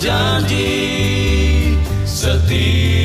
Janji setia.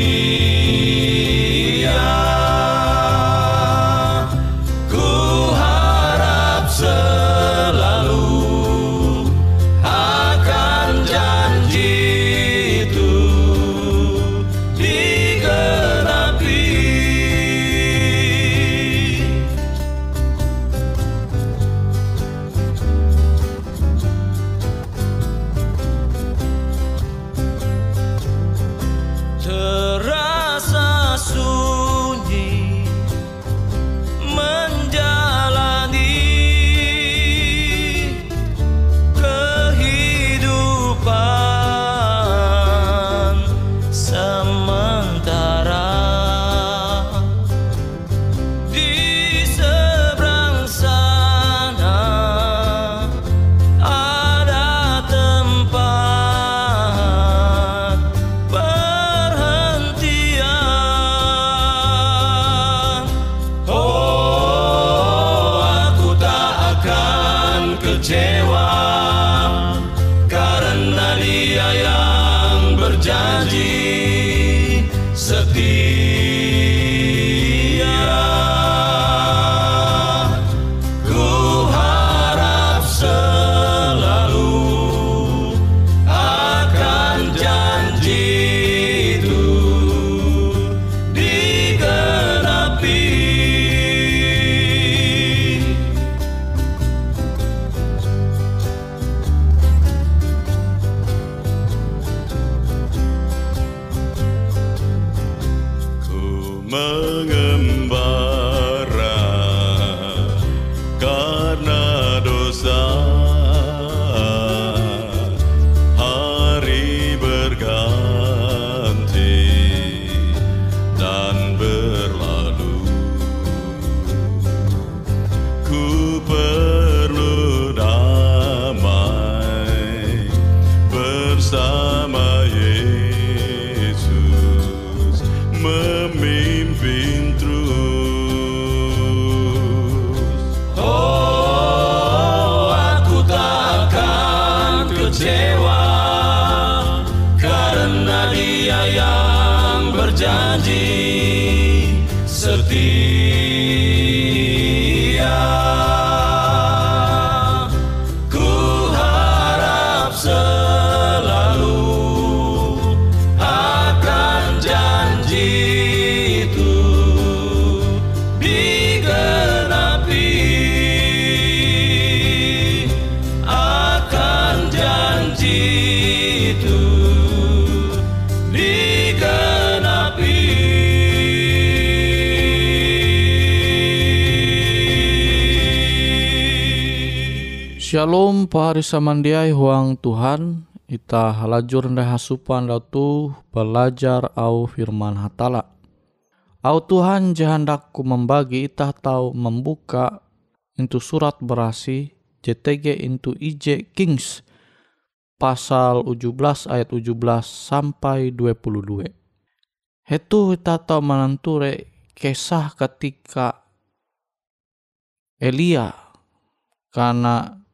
bug Shalom pahari samandiai huang Tuhan Ita halajur rendah hasupan datu belajar au firman hatala Au Tuhan jahandaku membagi itah tahu membuka into surat berasi JTG into IJ Kings pasal 17 ayat 17 sampai 22. Itu kita tahu menenture kisah ketika Elia karena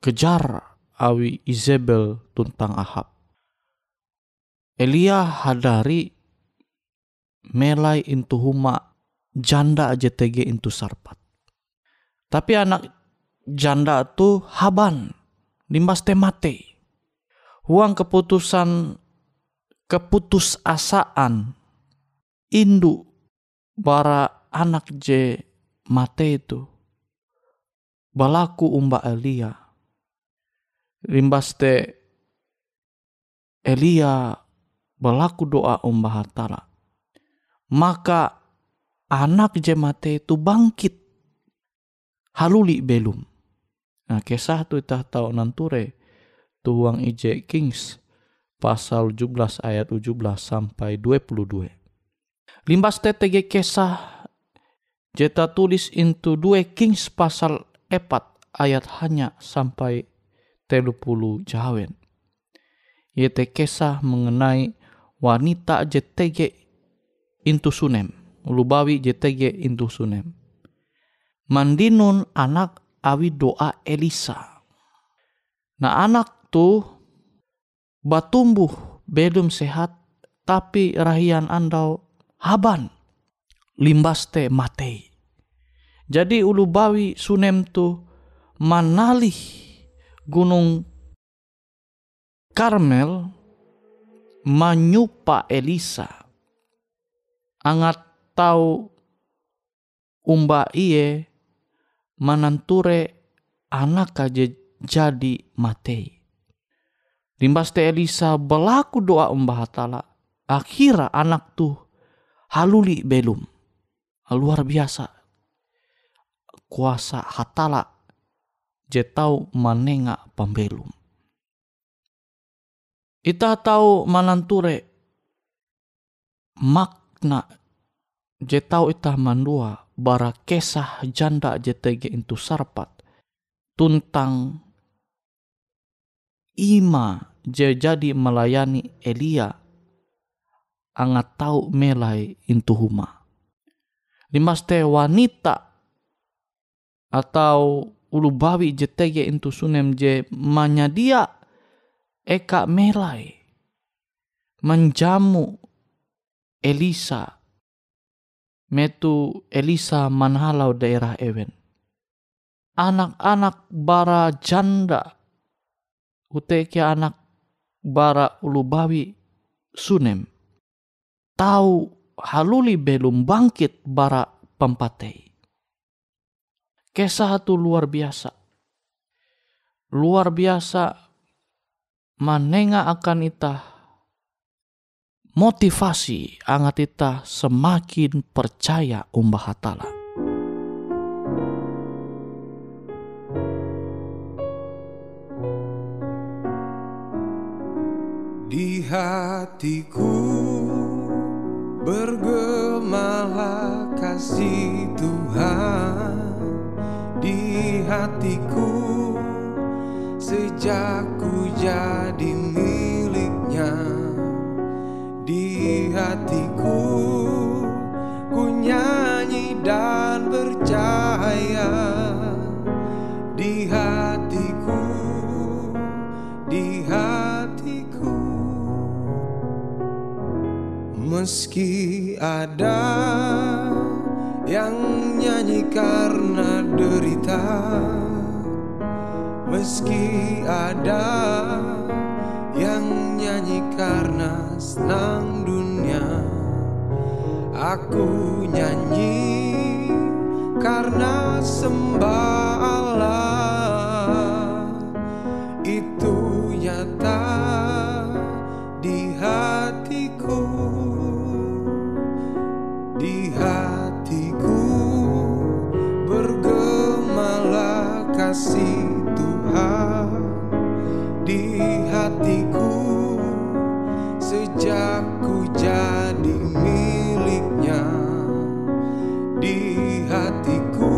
kejar awi Isabel tuntang Ahab. Elia hadari melai intu huma janda JTG intu sarpat. Tapi anak janda tu haban limbas temate. Huang keputusan keputusasaan indu para anak je mate itu balaku umba Elia. Limbas te Elia balaku doa umba hatala maka anak jemate itu bangkit. Haluli belum. Nah kisah tu itah tahu nanture tuang ije kings pasal 17 ayat 17 sampai 22 limbas TTG kisah jeta tulis into 2 kings pasal 4 ayat hanya sampai telu puluh jawen yete kisah mengenai wanita JTG intu sunem. Ulubawi JTG intu sunem. Mandinun anak awi doa Elisa. Nah anak tu batumbuh belum sehat tapi rahian andau haban limbas te matei. Jadi ulubawi sunem tu manalih gunung Karmel menyupa Elisa angat tau umba iye mananture anak aja jadi mate. Limbas te Elisa berlaku doa umba hatala. Akhirnya anak tuh haluli belum. Luar biasa. Kuasa hatala je tau manenga pembelum. Ita tahu mananture mak na je tau itah mandua bara kesah janda JTG itu sarpat tuntang ima je jadi melayani Elia angat tau melai intu huma. Limas te wanita atau ulu bawi JTG itu sunem je manyadia eka melai menjamu Elisa metu Elisa manhalau daerah Ewen. Anak-anak bara janda uteke anak bara ulubawi sunem tahu haluli belum bangkit bara pempatei. Kisah itu luar biasa. Luar biasa manenga akan itah motivasi angat kita semakin percaya umbah hatala. Di hatiku bergemalah kasih Tuhan di hatiku. Sejak ku jadi miliknya di hatiku ku nyanyi dan percaya di hatiku di hatiku. Meski ada yang nyanyi karena derita meski ada yang nyanyi karena senang dunia. Aku nyanyi karena sembah Allah kasih Tuhan di hatiku. Sejak ku jadi miliknya di hatiku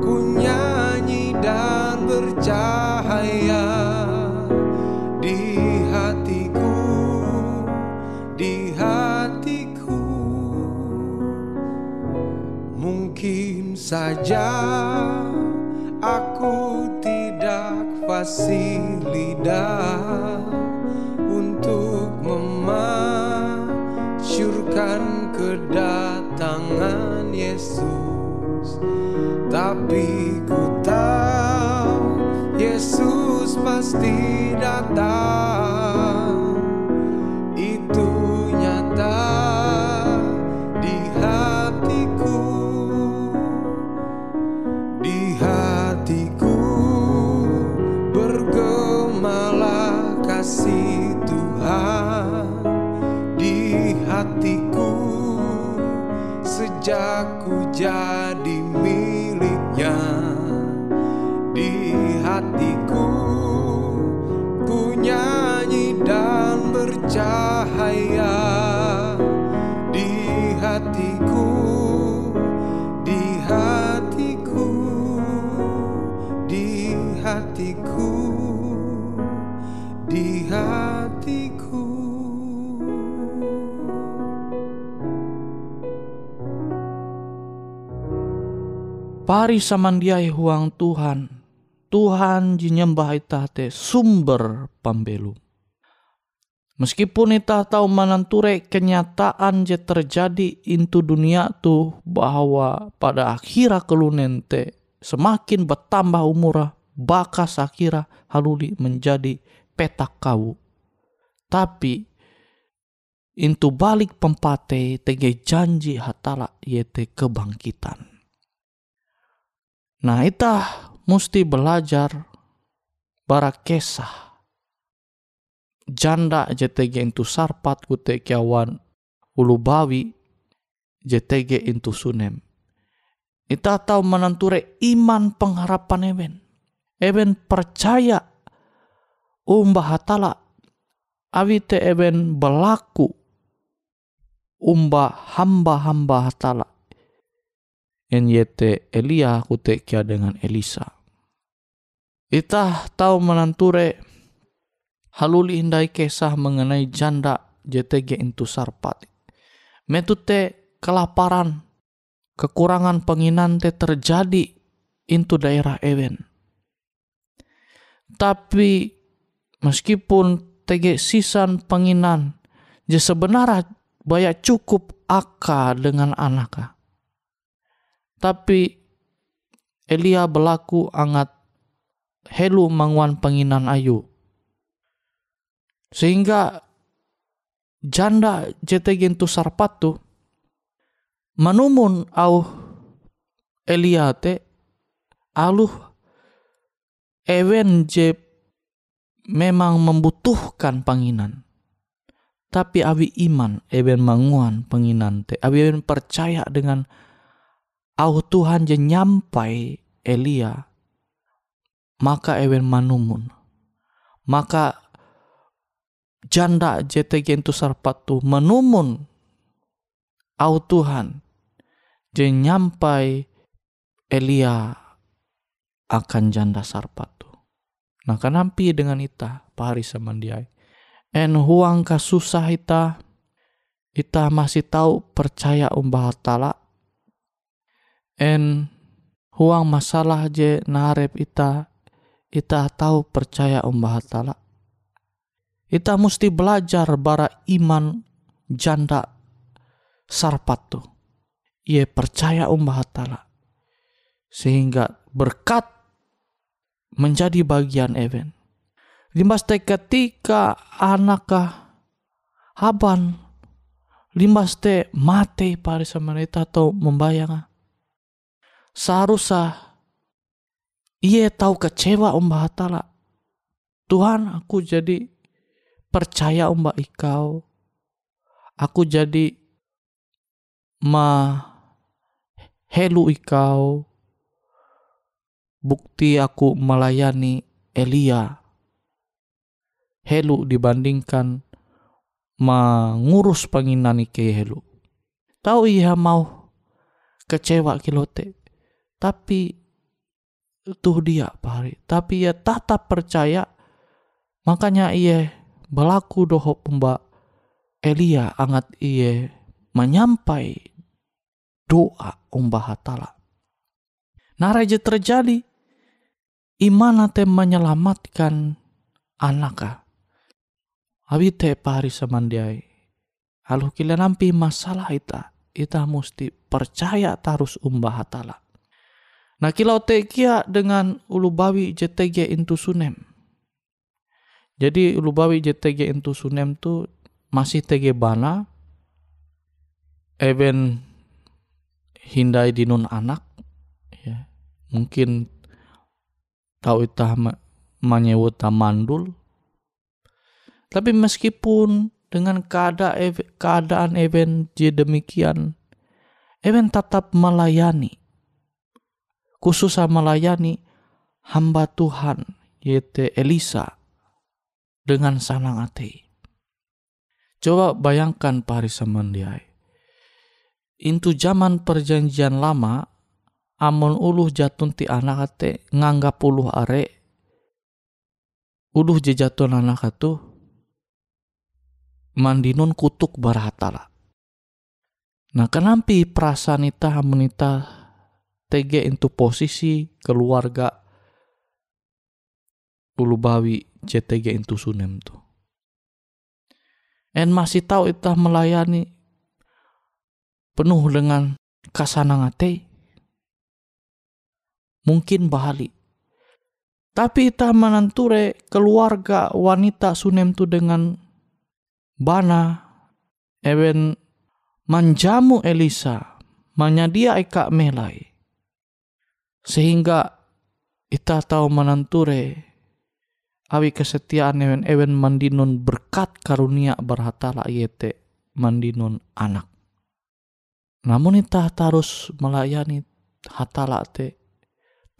ku nyanyi dan bercahaya di hatiku di hatiku. Mungkin saja tidak fasih lidah untuk memasyurkan kedatangan Yesus, tapi ku tahu Yesus pasti datang. Pari samandiai huang Tuhan. Tuhan jinyembah ita te sumber pembelu. Meskipun ita tahu menenture kenyataan je terjadi into dunia tu bahwa pada akhirnya kelunente semakin bertambah umurah bakas akhirnya haluli menjadi petak kau. Tapi into balik pempate tege janji hatala yete kebangkitan. Nah, itah mesti belajar bara kesah. Janda JTG itu sarpat kute kiawan ulu bawi JTG itu sunem. Ita tahu menenture iman pengharapan eben. Eben percaya umbah hatala awite eben berlaku umbah hamba-hamba hatala NYT Elia kute kia dengan Elisa. Ita tahu menanture haluli indai kisah mengenai janda JTG itu sarpat. Metute kelaparan, kekurangan penginan te terjadi into daerah Ewen. Tapi meskipun tege sisan penginan, je sebenarnya banyak cukup aka dengan anaknya tapi Elia berlaku angat helu manguan penginan ayu. Sehingga janda JTG tu sarpatu manumun au Elia te aluh ewen je memang membutuhkan penginan. Tapi awi iman ewen manguan penginan te. Awi ewen percaya dengan au Tuhan je nyampai Elia maka ewen manumun. Maka janda JTG itu sarpatu menumun au Tuhan je nyampai Elia akan janda sarpatu. Nah kanampi dengan ita pahari samandiai en huang kasusah ita ita masih tahu percaya umbah tala en huang masalah je narep ita ita tahu percaya umbah tala. Ita mesti belajar bara iman janda sarpat tu. Ia percaya umbah tala. Sehingga berkat menjadi bagian event limbas te ketika anakah haban limbas te mate pada semenita atau membayang seharusnya ia tahu kecewa umbah hatala. Tuhan aku jadi percaya umbah ikau. Aku jadi ma helu ikau. Bukti aku melayani Elia. Helu dibandingkan mengurus penginan ike helu. Tahu ia mau kecewa kilote tapi tuh dia pari tapi ia tetap percaya makanya ia berlaku doho pemba Elia angat ia menyampai doa umbah hatala. Nah raja terjadi iman te menyelamatkan anaka. Abi te pari samandiai. Halu kila nampi masalah ita. Ita mesti percaya tarus umbah hatala. Nah kilau tekia dengan ulubawi JTG intu sunem. Jadi ulubawi JTG intu sunem tu masih TG bana. Even hindai dinun anak. Ya, mungkin tahu itah menyebut mandul. Tapi meskipun dengan keadaan keadaan even demikian, even tetap melayani khusus melayani hamba Tuhan yaitu Elisa dengan sanang hati. Coba bayangkan pari samandiai. Intu zaman perjanjian lama, amon uluh jatun ti anak ate nganggap uluh are, uluh jejatun anak atu, mandinun kutuk barahatala. Nah kenampi perasaan ita hamunita TG itu posisi keluarga Ulubawi CTG itu Sunem tuh. En masih tahu itu melayani penuh dengan kasanangate. Mungkin bahali. Tapi kita menanture keluarga wanita Sunem tuh dengan bana even manjamu Elisa manyadia eka melai sehingga ita tahu menanture awi kesetiaan ewen ewen mandinun berkat karunia berhatala yete mandinun anak. Namun ita harus melayani hatala te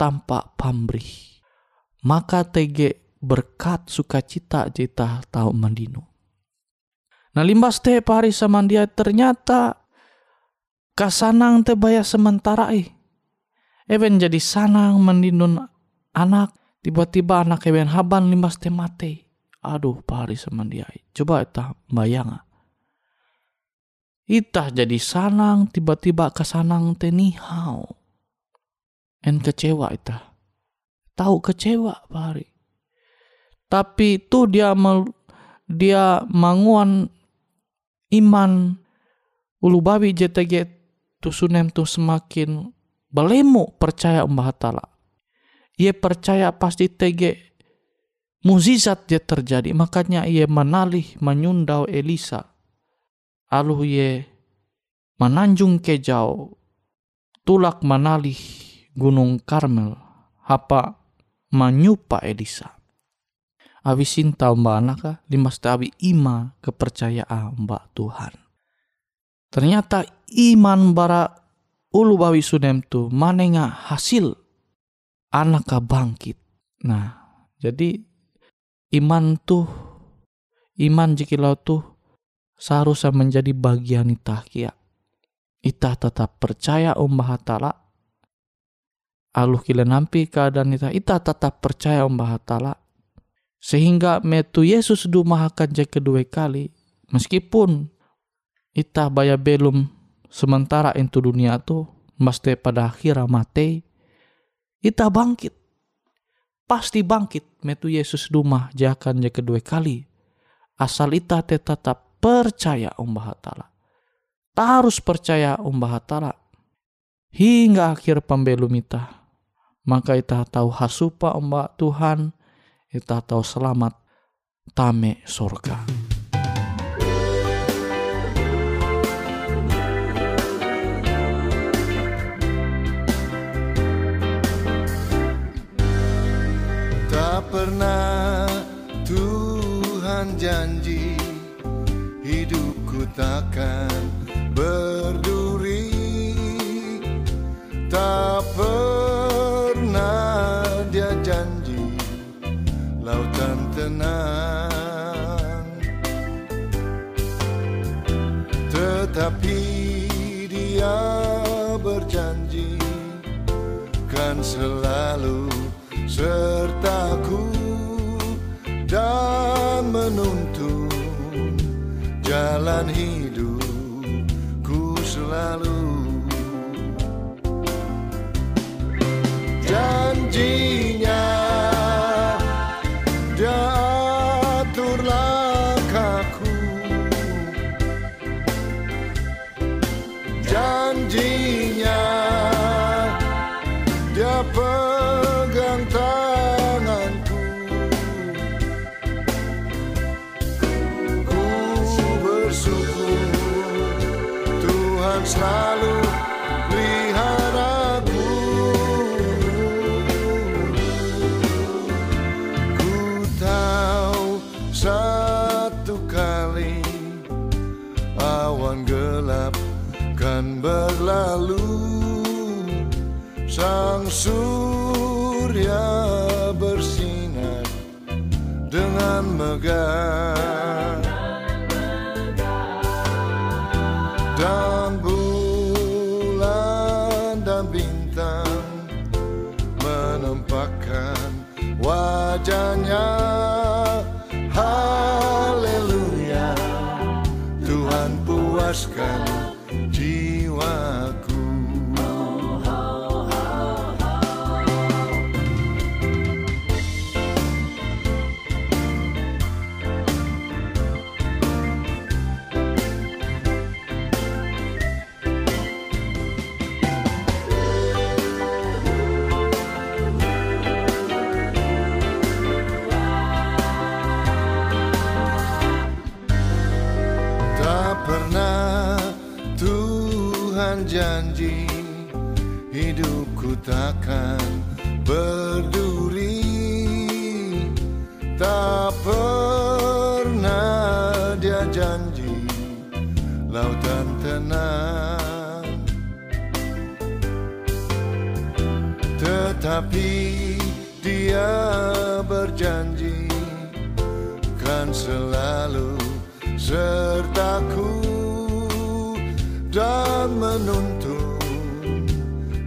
tanpa pamrih. Maka tege berkat sukacita jita tahu mandinu. Nah limbas te pari samandia ternyata kasanang te baya sementara eh Even jadi sanang mendinun anak tiba-tiba anak even haban limbas te mate. Aduh pari semandiai. Coba kita bayang. Itah jadi sanang tiba-tiba ke sanang te nihau. En kecewa itah. Tahu kecewa pari. Tapi itu dia mal, dia manguan iman ulu babi JTG tu sunem tu semakin belemu percaya umbah tala. Ia percaya pasti tege muzizat dia terjadi. Makanya ia menalih menyundau Elisa. Aluh ia menanjung ke jauh. Tulak menalih gunung Karmel. Apa menyupa Elisa. Abi sinta mbak anaka limas abi ima kepercayaan mbak Tuhan. Ternyata iman bara ulu bawi sunem tu manenga hasil anak bangkit. Nah, jadi iman tuh iman jikilau tuh seharusnya menjadi bagian itah kia. Itah tetap percaya umbah hatala. Aluh kila nampi keadaan itah. Itah tetap percaya umbah hatala. Sehingga metu Yesus dumahakan je kedua kali. Meskipun itah baya belum sementara itu dunia tuh mesti pada akhir mati kita bangkit. Pasti bangkit metu Yesus duma jakan ya kedua kali. Asal ita tetap percaya umbah hatala. Harus percaya umbah hatala. Hingga akhir pembelum ita maka ita tahu hasupa umbah Tuhan ita tahu selamat tame surga. Pernah Tuhan janji Hidupku takkan berduri. Tak pernah dia janji Lautan tenang. Tetapi dia berjanji Kan selalu sertaku Selalu peliharaku ku tahu satu kali awan gelap kan berlalu. Sang surya bersinar dengan megah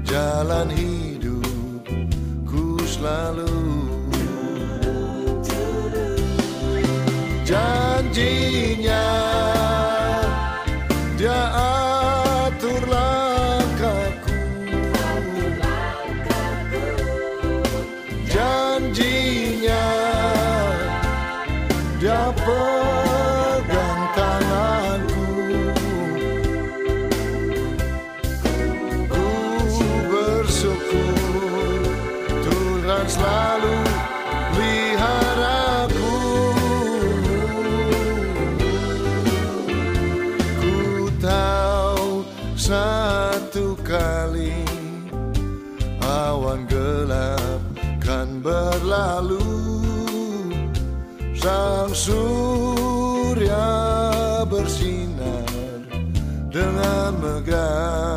jalan hidupku selalu bersinar dengan megah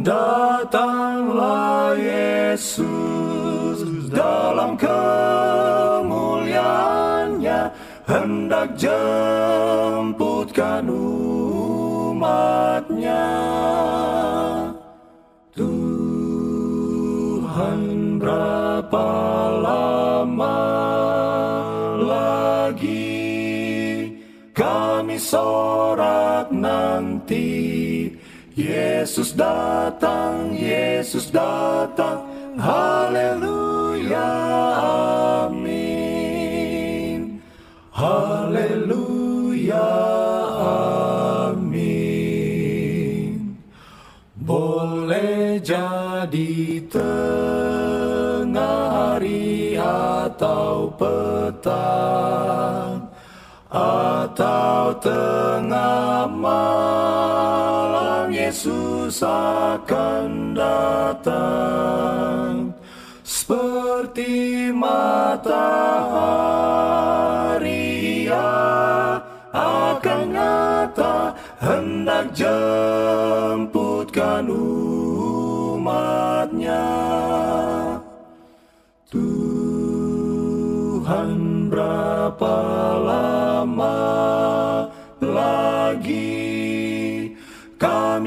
Datanglah Yesus dalam kemuliaannya hendak jemputkan umatnya. Tuhan berapa lama lagi kami sorak nanti Yesus datang, Yesus datang, haleluya, amin. Haleluya, amin. Boleh jadi tengah hari atau petang atau tengah malam Yesus akan datang seperti matahari ia akan nyata hendak jemputkan umatnya. Tuhan berapa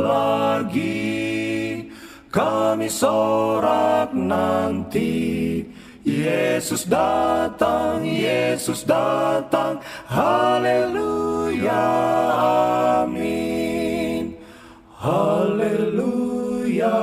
lagi. Kami sorak nanti. Yesus datang, Yesus datang, haleluya, amin, haleluya.